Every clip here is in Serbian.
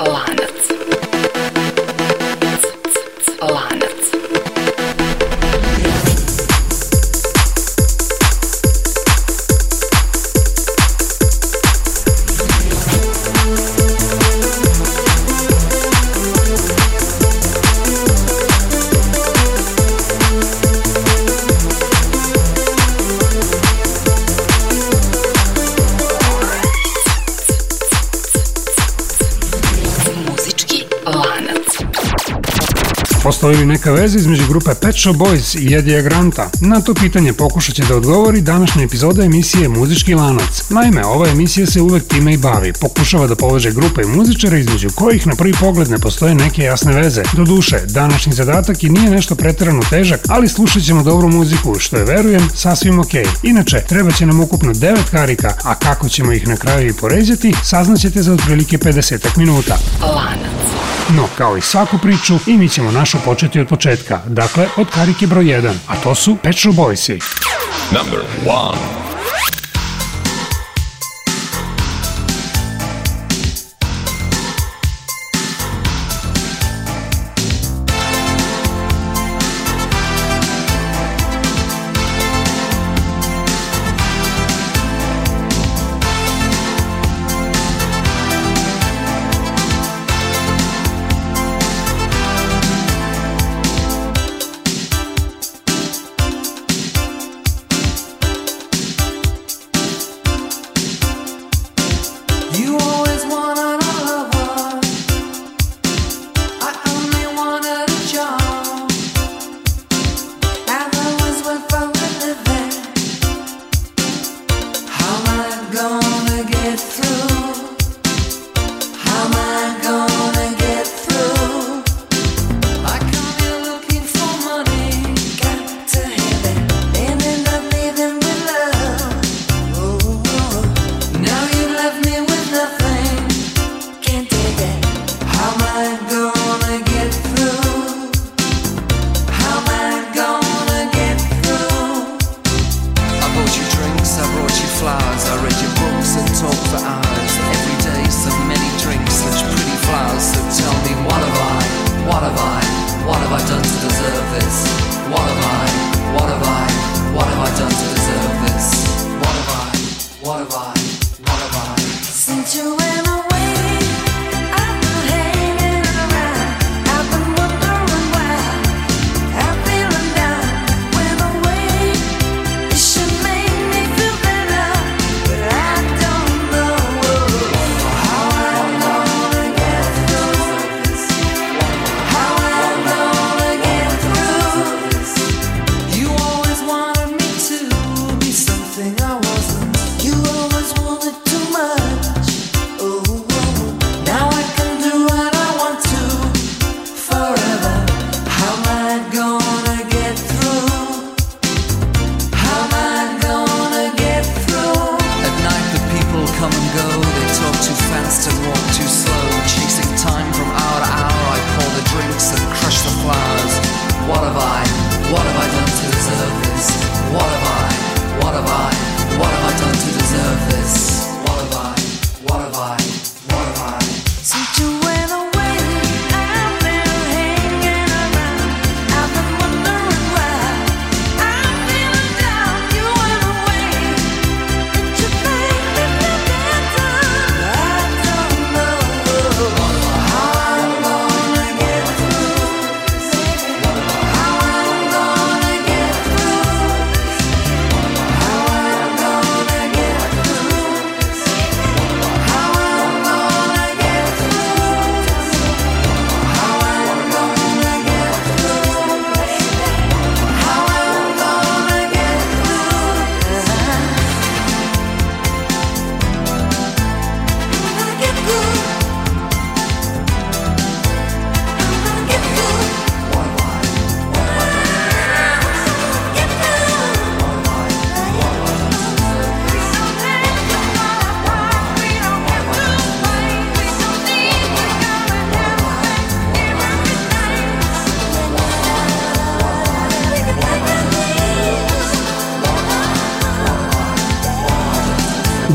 alive. postoji li neka veza između grupe Pet Shop Boys i Edija Granta? Na to pitanje pokušat će da odgovori današnja epizoda emisije Muzički lanac. Naime, ova emisija se uvek time i bavi. Pokušava da poveže grupe i muzičare između kojih na prvi pogled ne postoje neke jasne veze. Do duše, današnji zadatak i nije nešto preterano težak, ali slušat ćemo dobru muziku, što je verujem sasvim ok. Inače, treba će nam ukupno 9 karika, a kako ćemo ih na kraju i poređati, saznaćete za otprilike 50 minuta. Lanac. No, kao i svaku priču, i mi ćemo našu početi od početka, dakle od karike broj 1, a to su Pet Boysi. Number 1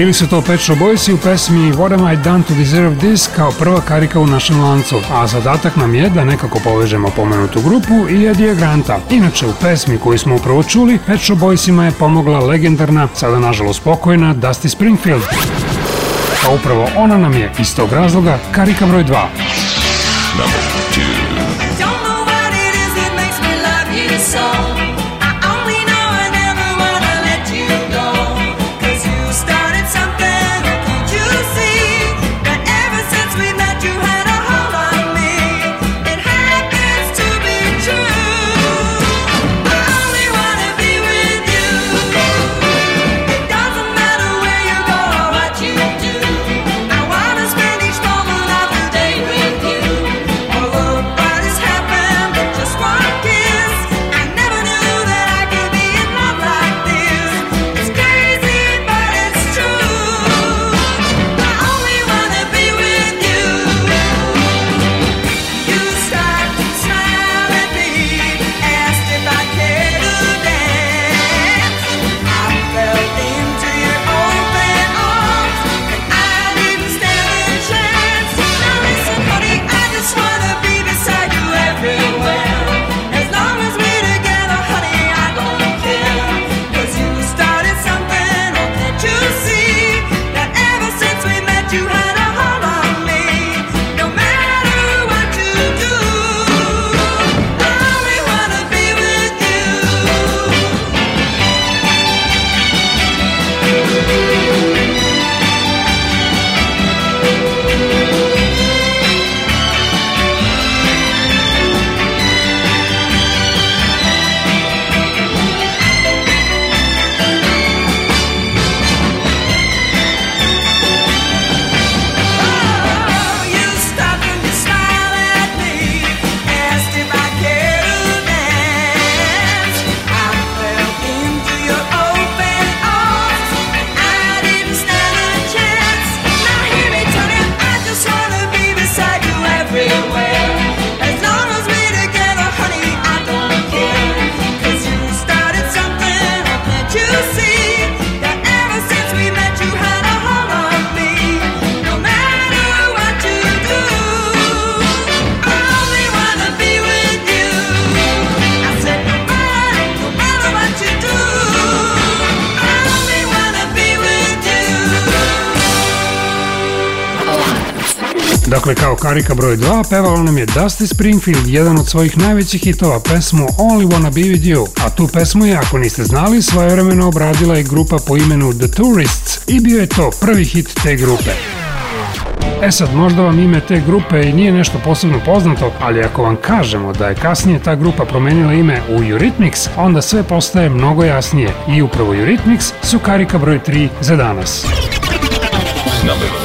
Bili su to Pet Shop Boys u pesmi What am I done to deserve this kao prva karika u našem lancu, a zadatak nam je da nekako povežemo pomenutu grupu i Edija Granta. Inače, u pesmi koju smo upravo čuli, Pet Boysima je pomogla legendarna, sada nažalost pokojna, Dusty Springfield. A upravo ona nam je, iz tog razloga, karika broj 2. Dakle, kao karika broj 2, pevao nam je Dusty Springfield, jedan od svojih najvećih hitova, pesmu Only Wanna Be With You, a tu pesmu je, ako niste znali, svojevremeno obradila i grupa po imenu The Tourists i bio je to prvi hit te grupe. E sad, možda vam ime te grupe i nije nešto posebno poznato, ali ako vam kažemo da je kasnije ta grupa promenila ime u Eurythmics, onda sve postaje mnogo jasnije i upravo Eurythmics su karika broj 3 za danas. Number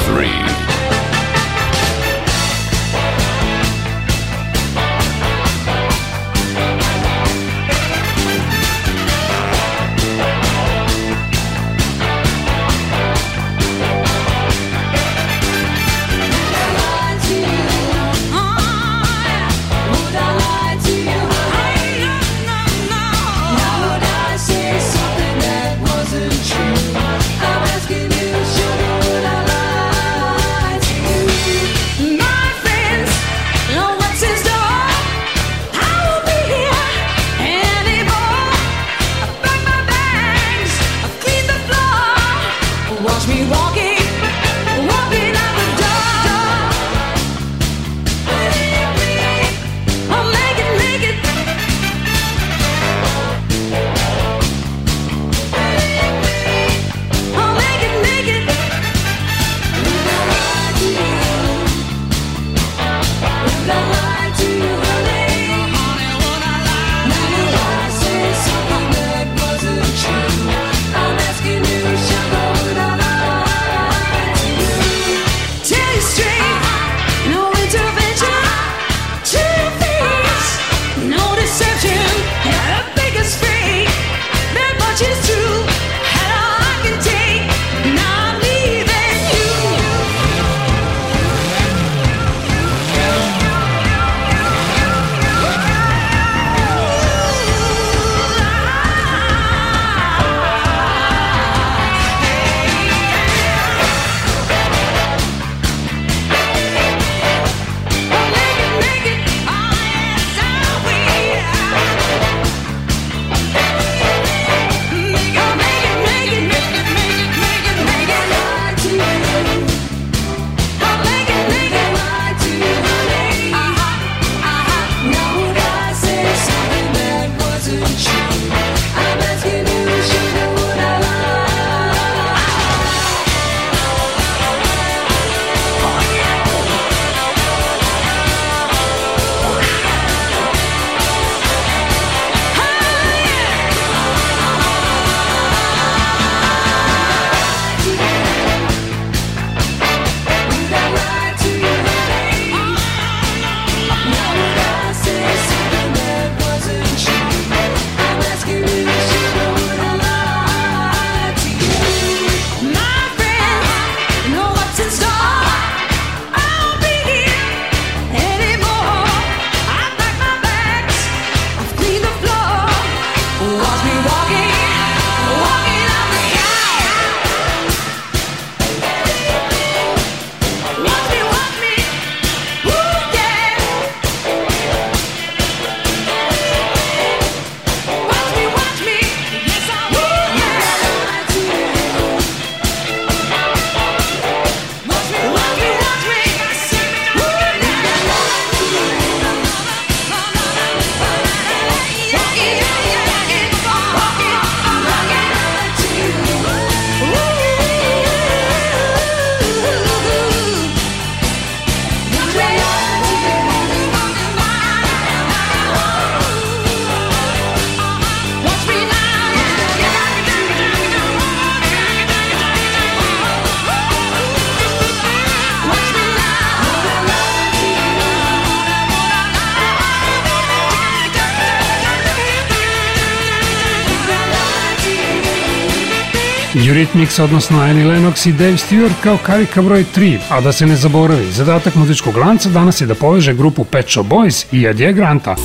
Eurythmics, odnosno Annie Lennox i Dave Stewart kao karika broj 3. A da se ne zaboravi, zadatak muzičkog lanca danas je da poveže grupu Pet Shop Boys i Adje Granta.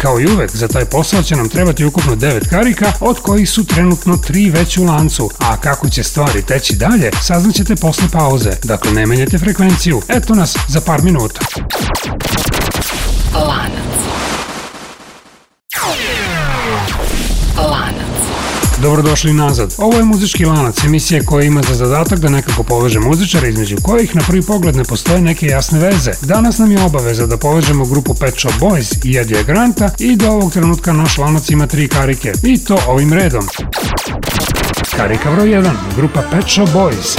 Kao i uvek, za taj posao će nam trebati ukupno 9 karika, od kojih su trenutno 3 već u lancu. A kako će stvari teći dalje, saznaćete posle pauze. Dakle, ne menjajte frekvenciju. Eto nas za par minuta. Lanac. Dobrodošli nazad. Ovo je muzički lanac, emisija koja ima za zadatak da nekako poveže muzičare između kojih na prvi pogled ne postoje neke jasne veze. Danas nam je obaveza da povežemo grupu Pet Shop Boys i Edija Granta i do ovog trenutka naš lanac ima tri karike. I to ovim redom. Karika broj 1, grupa Pet Shop Boys.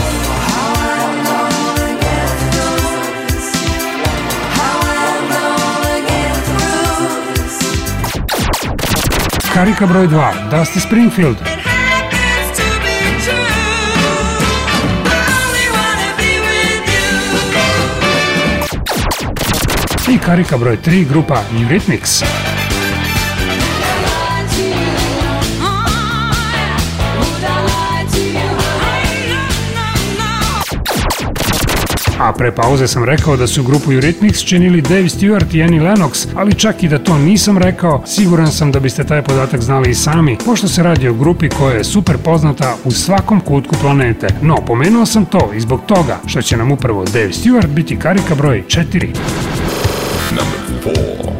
Karika broj 2, Dusty Springfield. I karika broj 3, grupa Eurythmics. A pre pauze sam rekao da su grupu Eurythmics činili Dave Stewart i Annie Lennox, ali čak i da to nisam rekao, siguran sam da biste taj podatak znali i sami, pošto se radi o grupi koja je super poznata u svakom kutku planete. No, pomenuo sam to i zbog toga što će nam upravo Dave Stewart biti karika broj 4. Number 4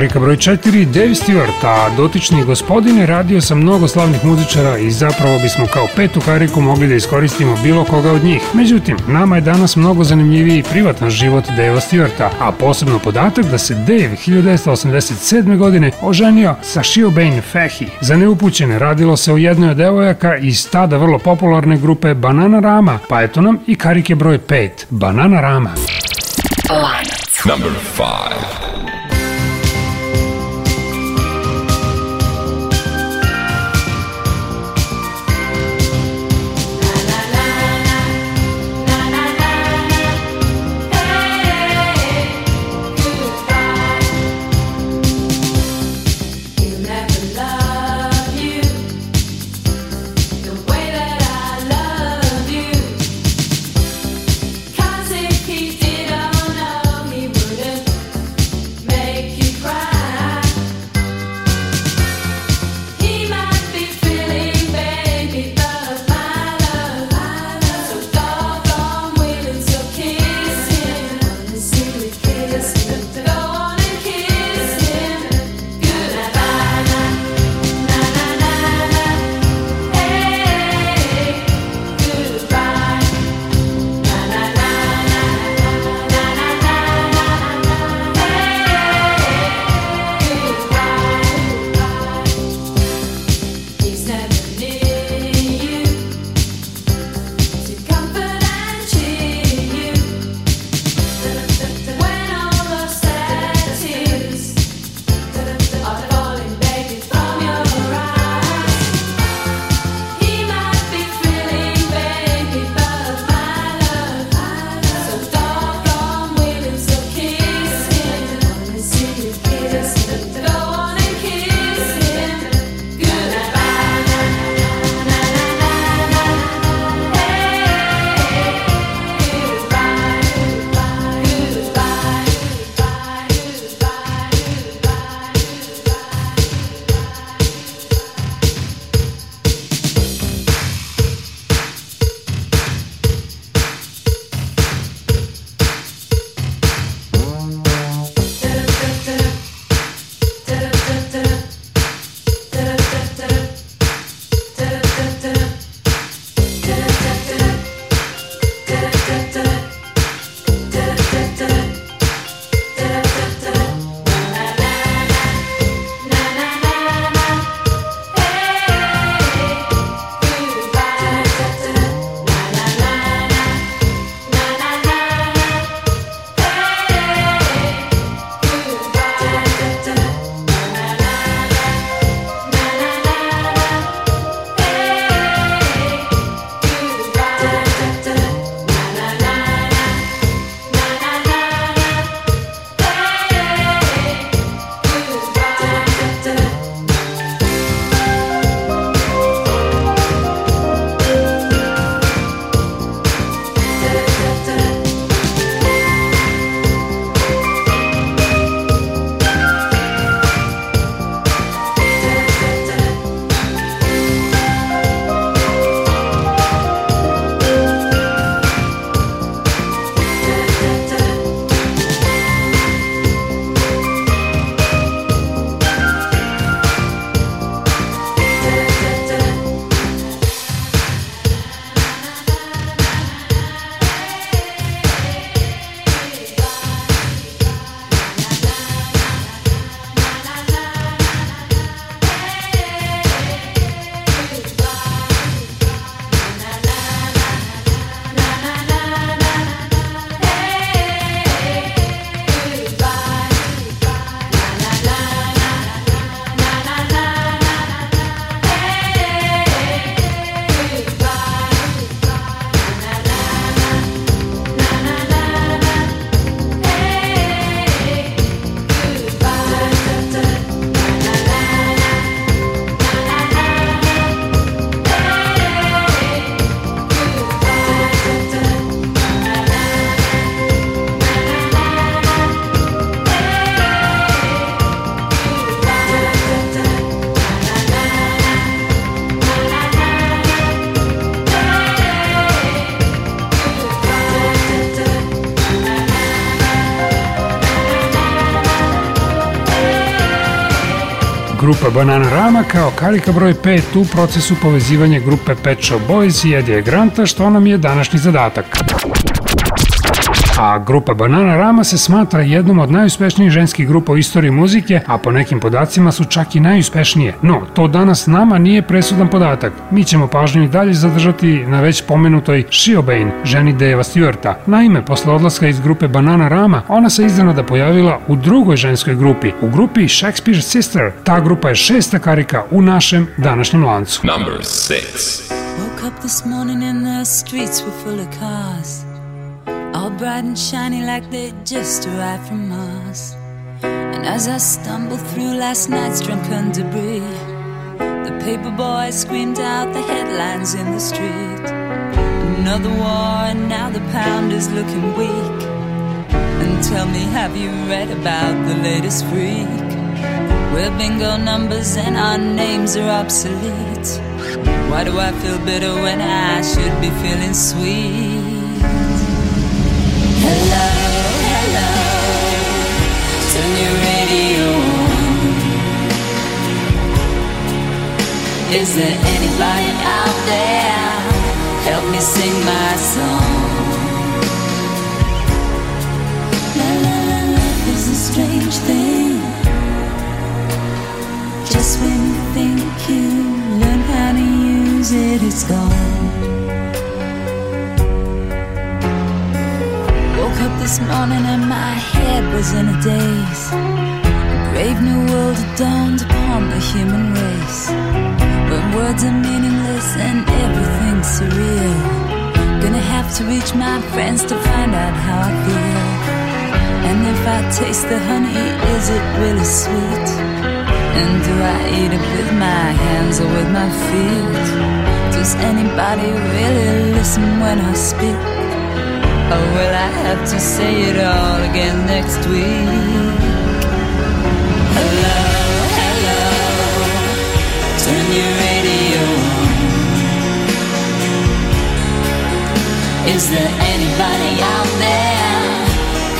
Karika broj 4, Dave Stewart, a dotični gospodine radio sa mnogo slavnih muzičara i zapravo bismo kao petu kariku mogli da iskoristimo bilo koga od njih. Međutim, nama je danas mnogo zanimljiviji i privatan život Dave Stewarta, a posebno podatak da se Dave 1987. godine oženio sa Shilbane Fehi. Za neupućene radilo se o jednoj od devojaka iz tada vrlo popularne grupe Banana Rama, pa eto nam i karike broj 5, Banana Rama. Number 5 grupa Banana Rama kao karika broj 5 u procesu povezivanja grupe Pet Shop Boys i Edija Granta što nam je današnji zadatak a grupa Banana Rama se smatra jednom od najuspešnijih ženskih grupa u istoriji muzike, a po nekim podacima su čak i najuspešnije. No, to danas nama nije presudan podatak. Mi ćemo pažnju i dalje zadržati na već pomenutoj Shiobain, ženi Deva Stewarta. Naime, posle odlaska iz grupe Banana Rama, ona se izdana da pojavila u drugoj ženskoj grupi, u grupi Shakespeare Sister. Ta grupa je šesta karika u našem današnjem lancu. Number 6 Woke up this morning and the streets were full of cars all bright and shiny like they just arrived from Mars. And as I stumbled through last night's drunken debris, the paper boy screamed out the headlines in the street. Another war, and now the pound is looking weak. And tell me, have you read about the latest freak? We're bingo numbers and our names are obsolete. Why do I feel bitter when I should be feeling sweet? Hello, hello. Turn your radio on. Is there anybody out there? Help me sing my song. La la la, life is a strange thing. Just when you think you learn how to use it, it's gone. up this morning and my head was in a daze. A brave new world dawned upon the human race. but words are meaningless and everything's surreal. Gonna have to reach my friends to find out how I feel. And if I taste the honey, is it really sweet? And do I eat it with my hands or with my feet? Does anybody really listen when I speak? Or oh, will I have to say it all again next week? Hello, hello, turn your radio on. Is there anybody out there?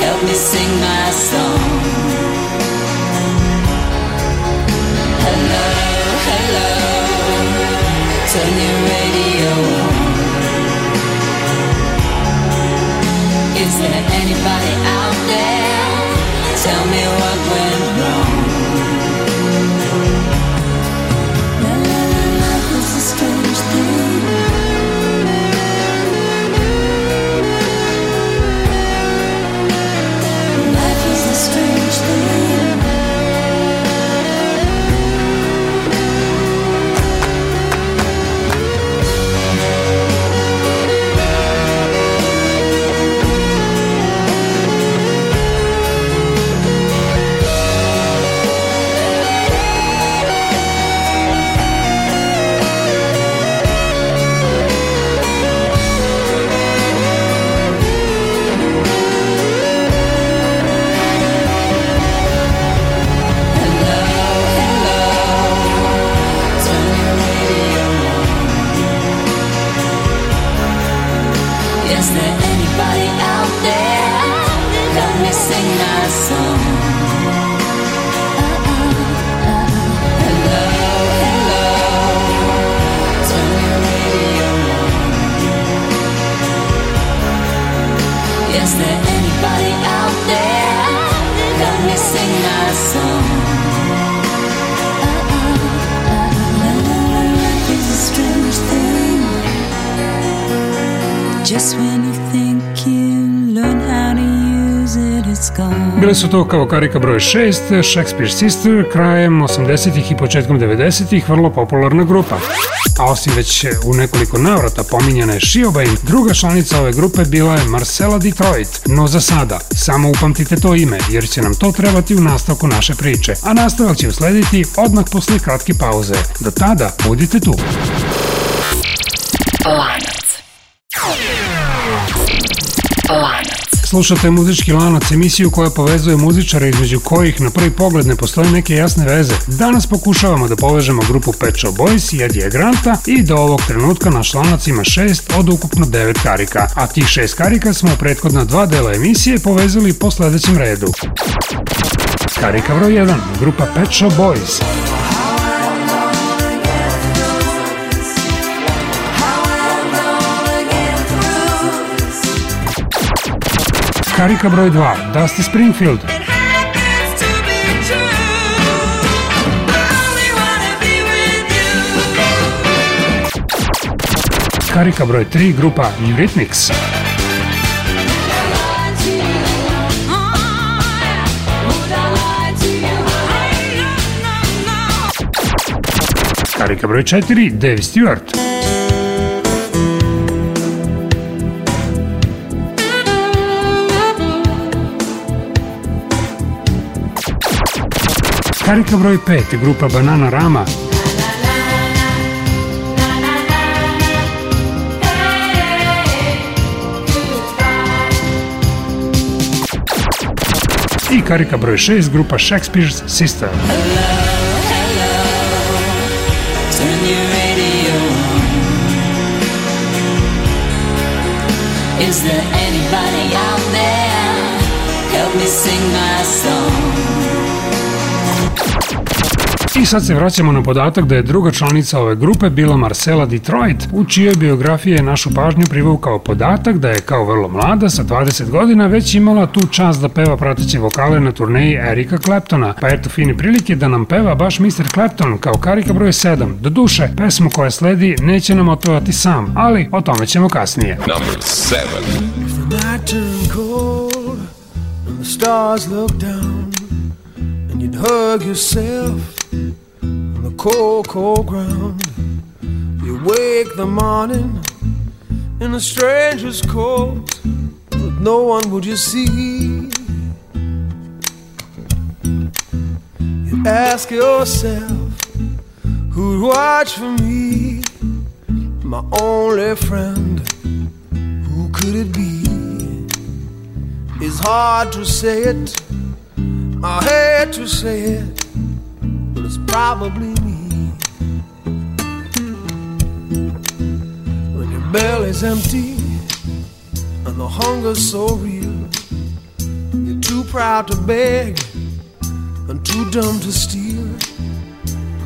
Help me sing my song. Hello, hello, turn your radio on. Is there anybody out there? Tell me what will Bile su to kao karika broj 6, Shakespeare Sister, krajem 80-ih i početkom 90-ih vrlo popularna grupa. A osim već u nekoliko navrata pominjana je Shiobain, druga članica ove grupe bila je Marcela Detroit. No za sada, samo upamtite to ime, jer će nam to trebati u nastavku naše priče. A nastavak će uslediti odmah posle kratke pauze. Do tada, budite tu. Alarm. Slušate muzički lanac emisiju koja povezuje muzičare između kojih na prvi pogled ne postoje neke jasne veze. Danas pokušavamo da povežemo grupu Pet Shop Boys i Edija Granta i do ovog trenutka naš lanac ima šest od ukupno devet karika, a tih šest karika smo u prethodna dva dela emisije povezali po sledećem redu. Karika broj 1, grupa Pet Shop Boys. Харика Брой 2, Дасти Спрингфилд. Харика Брой 3, группа Eurythmics. Харика Брой 4, Дэвид Стюарт. Carica broj 5 grupa Banana Rama i karika broj 6 grupa Shakespeare's Sister. Is there anybody out there? Help me sing my song. I sad se vraćamo na podatak da je druga članica ove grupe bila Marcela Detroit, u čijoj biografiji je našu pažnju privukao podatak da je kao vrlo mlada, sa 20 godina, već imala tu čast da peva prateće vokale na turneji Erika Claptona, pa eto fini prilike da nam peva baš Mr. Clapton kao karika broj 7. Do duše, pesmu koja sledi neće nam otpevati sam, ali o tome ćemo kasnije. Number 7 the Stars look down and you'd hug yourself cold, cold ground. You wake the morning in a stranger's coat, but no one would you see. You ask yourself, who'd watch for me? My only friend, who could it be? It's hard to say it, I hate to say it, but it's probably belly's empty and the hunger's so real. You're too proud to beg and too dumb to steal.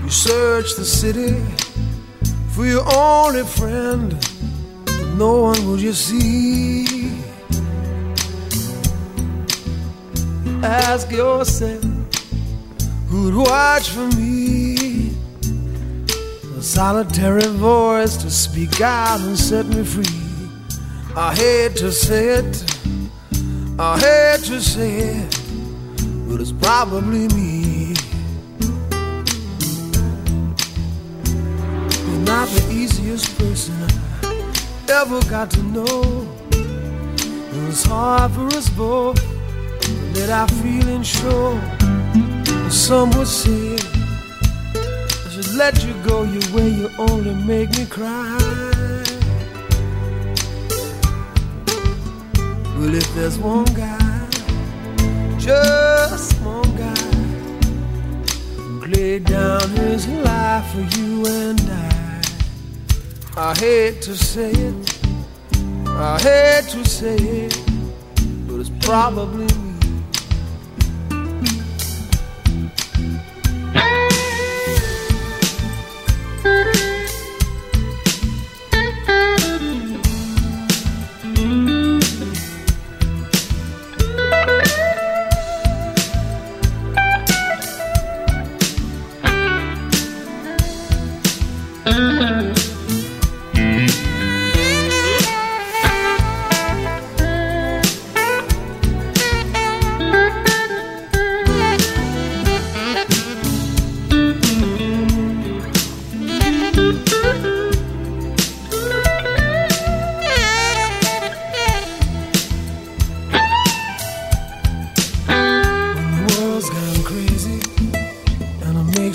You search the city for your only friend, but no one will you see. Ask yourself who'd watch for me solitary voice to speak out and set me free. I hate to say it, I hate to say it, but it's probably me. You're not the easiest person I ever got to know. It was hard for us both to let our feelings show. Some would say let you go your way, you only make me cry. Well, if there's one guy, just one guy, who laid down his life for you and I, I hate to say it, I hate to say it, but it's probably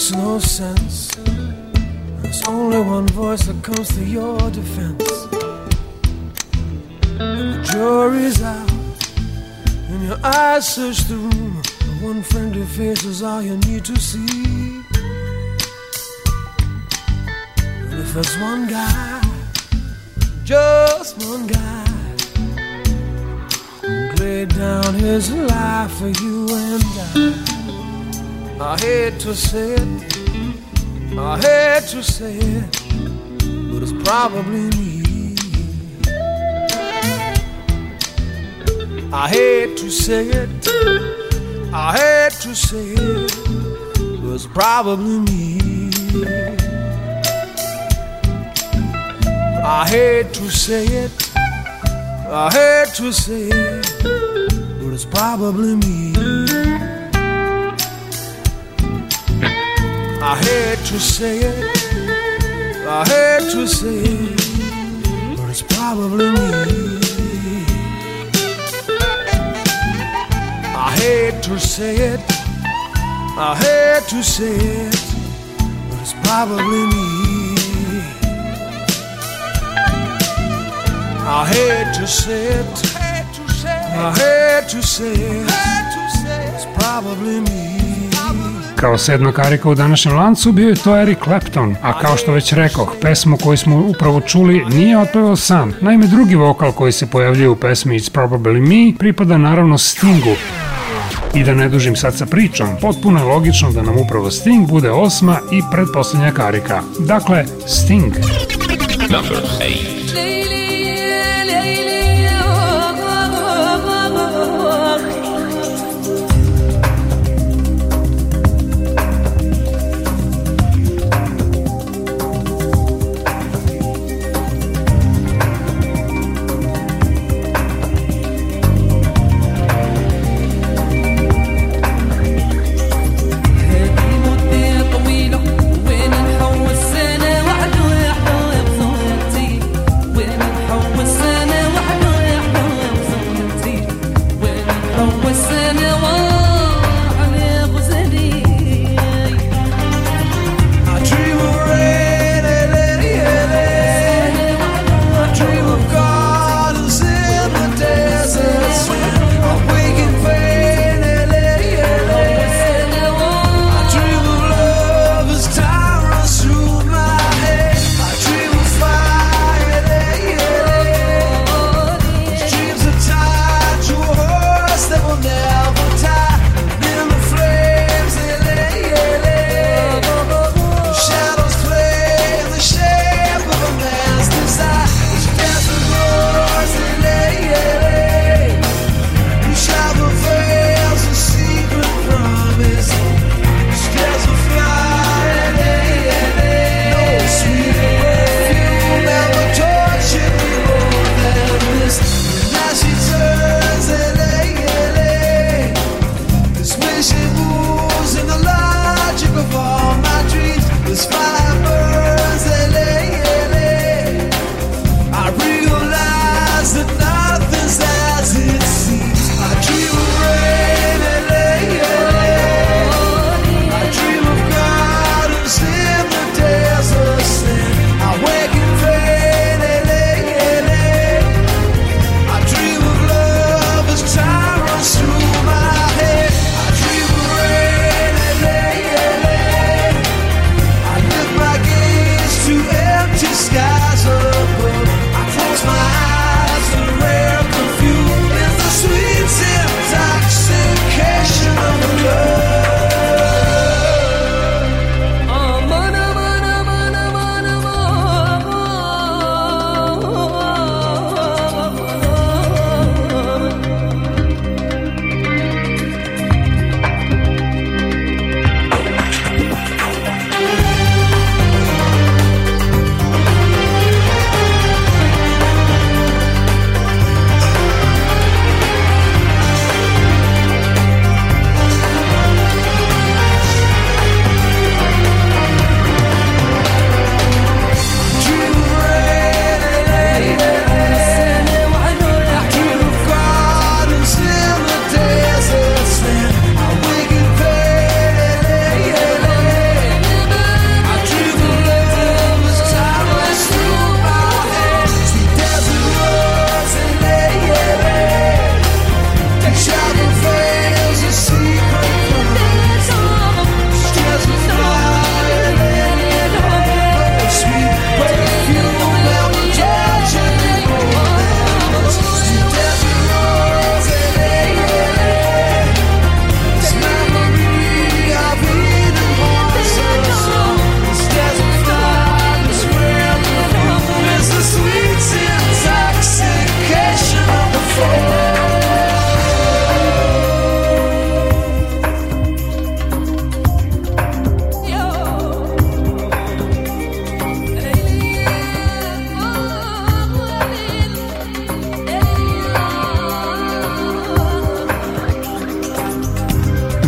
makes no sense. There's only one voice that comes to your defense. And the jury's out, and your eyes search the room. And one friendly face is all you need to see. And if there's one guy, just one guy, who laid down his life for you and I. I hate to say it, I hate to say it, but it's probably me. I hate to say it, I hate to say it, but it's probably me. I hate to say it, I hate to say it, but it's probably me. I hate to say it, I hate to say it, but it's probably me. I hate to say it, I hate to say it, but it's probably me. I hate to say it, I hate to say it, it's probably me. kao sedma karika u današnjem lancu bio je to Eric Clapton, a kao što već rekao, pesmu koju smo upravo čuli nije otpevao sam. Naime, drugi vokal koji se pojavljuje u pesmi It's Probably Me pripada naravno Stingu, i da ne dužim sad sa pričom, potpuno je logično da nam upravo Sting bude osma i pretposlednja karika. Dakle, Sting. Number 8.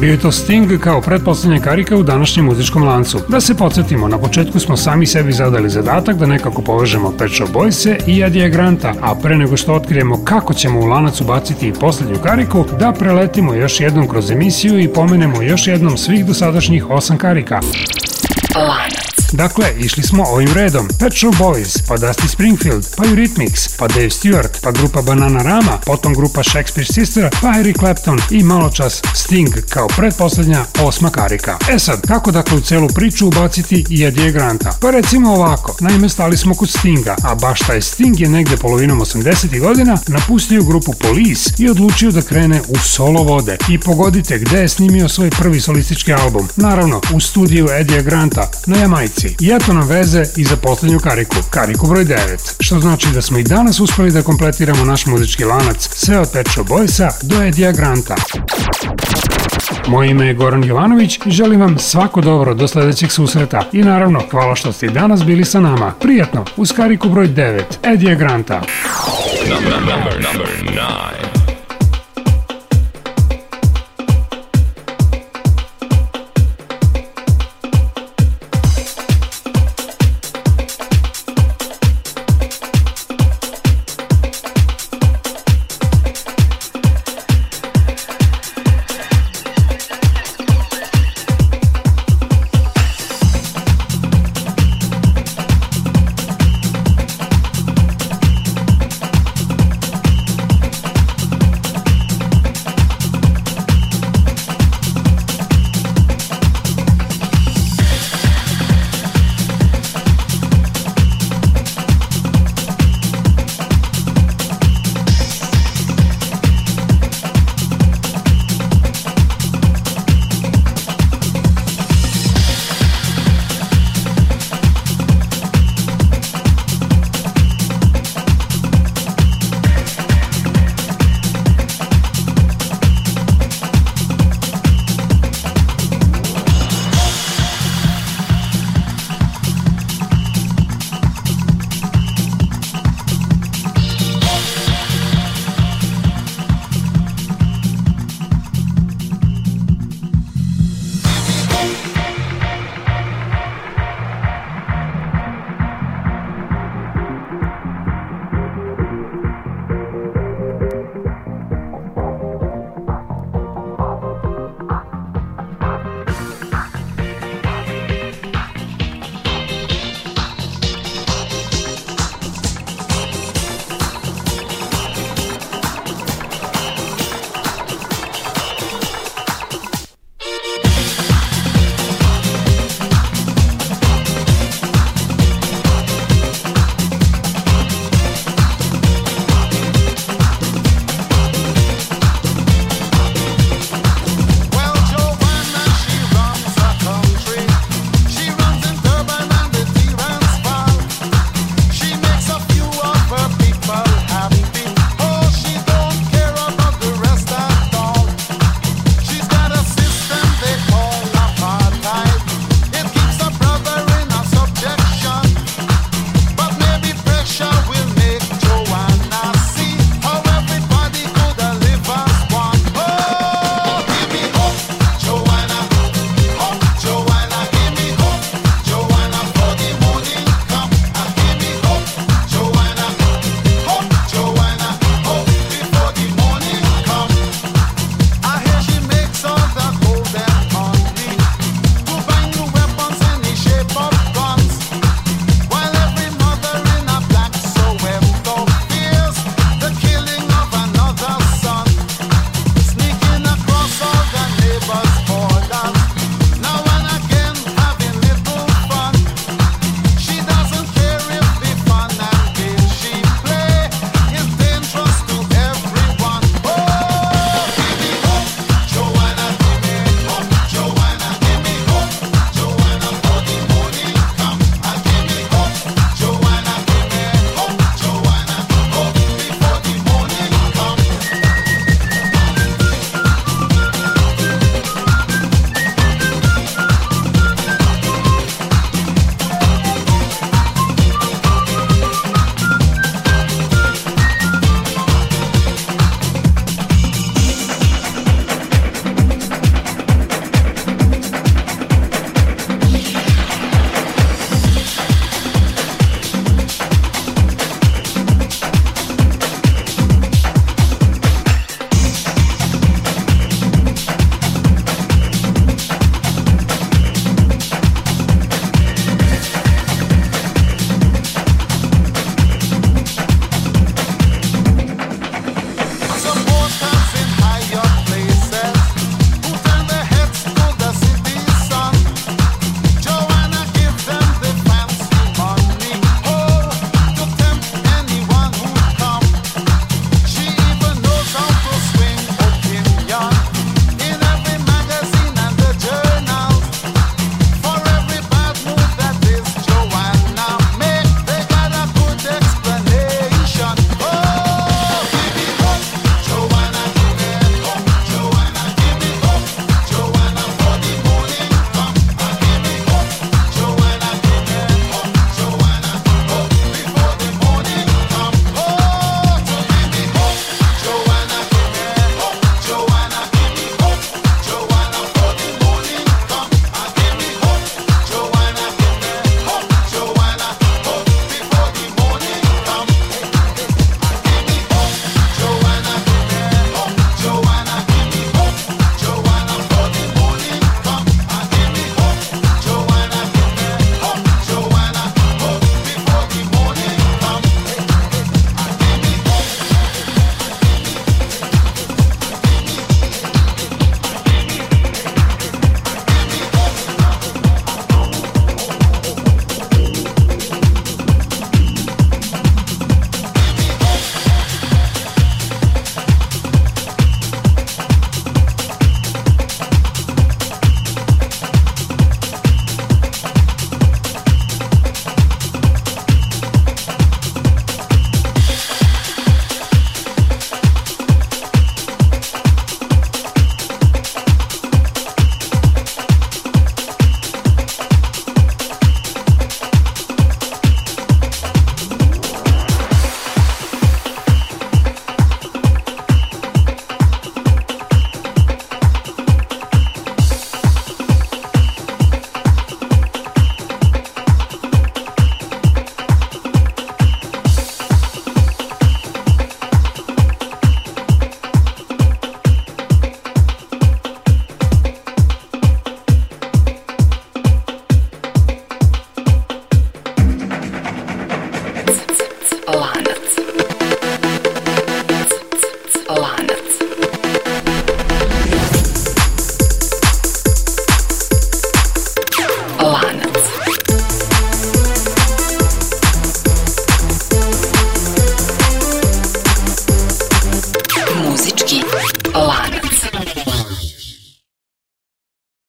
Bio je to Sting kao pretposlednja karika u današnjem muzičkom lancu. Da se podsjetimo, na početku smo sami sebi zadali zadatak da nekako povežemo Pet Shop Boyse i Adija Granta, a pre nego što otkrijemo kako ćemo u lanac ubaciti i poslednju kariku, da preletimo još jednom kroz emisiju i pomenemo još jednom svih dosadašnjih osam karika. Lanac. Dakle, išli smo ovim redom. Pet Shop Boys, pa Dusty Springfield, pa Eurythmics, pa Dave Stewart, pa grupa Banana Rama, potom grupa Shakespeare Sister, pa Eric Clapton i malo čas Sting kao pretposlednja osma karika. E sad, kako dakle u celu priču ubaciti i Edije Granta? Pa recimo ovako, naime stali smo kod Stinga, a baš taj Sting je negde polovinom 80. godina napustio grupu Police i odlučio da krene u solo vode. I pogodite gde je snimio svoj prvi solistički album. Naravno, u studiju Edija Granta na Jamajci. Americi. I nam veze i za poslednju kariku, kariku broj 9, što znači da smo i danas uspeli da kompletiramo naš muzički lanac, sve od Pet Boysa do Edija Granta. Moje ime je Goran Jovanović i želim vam svako dobro do sledećeg susreta. I naravno, hvala što ste i danas bili sa nama. Prijatno, uz kariku broj 9, Edija Granta. Number, number, number nine.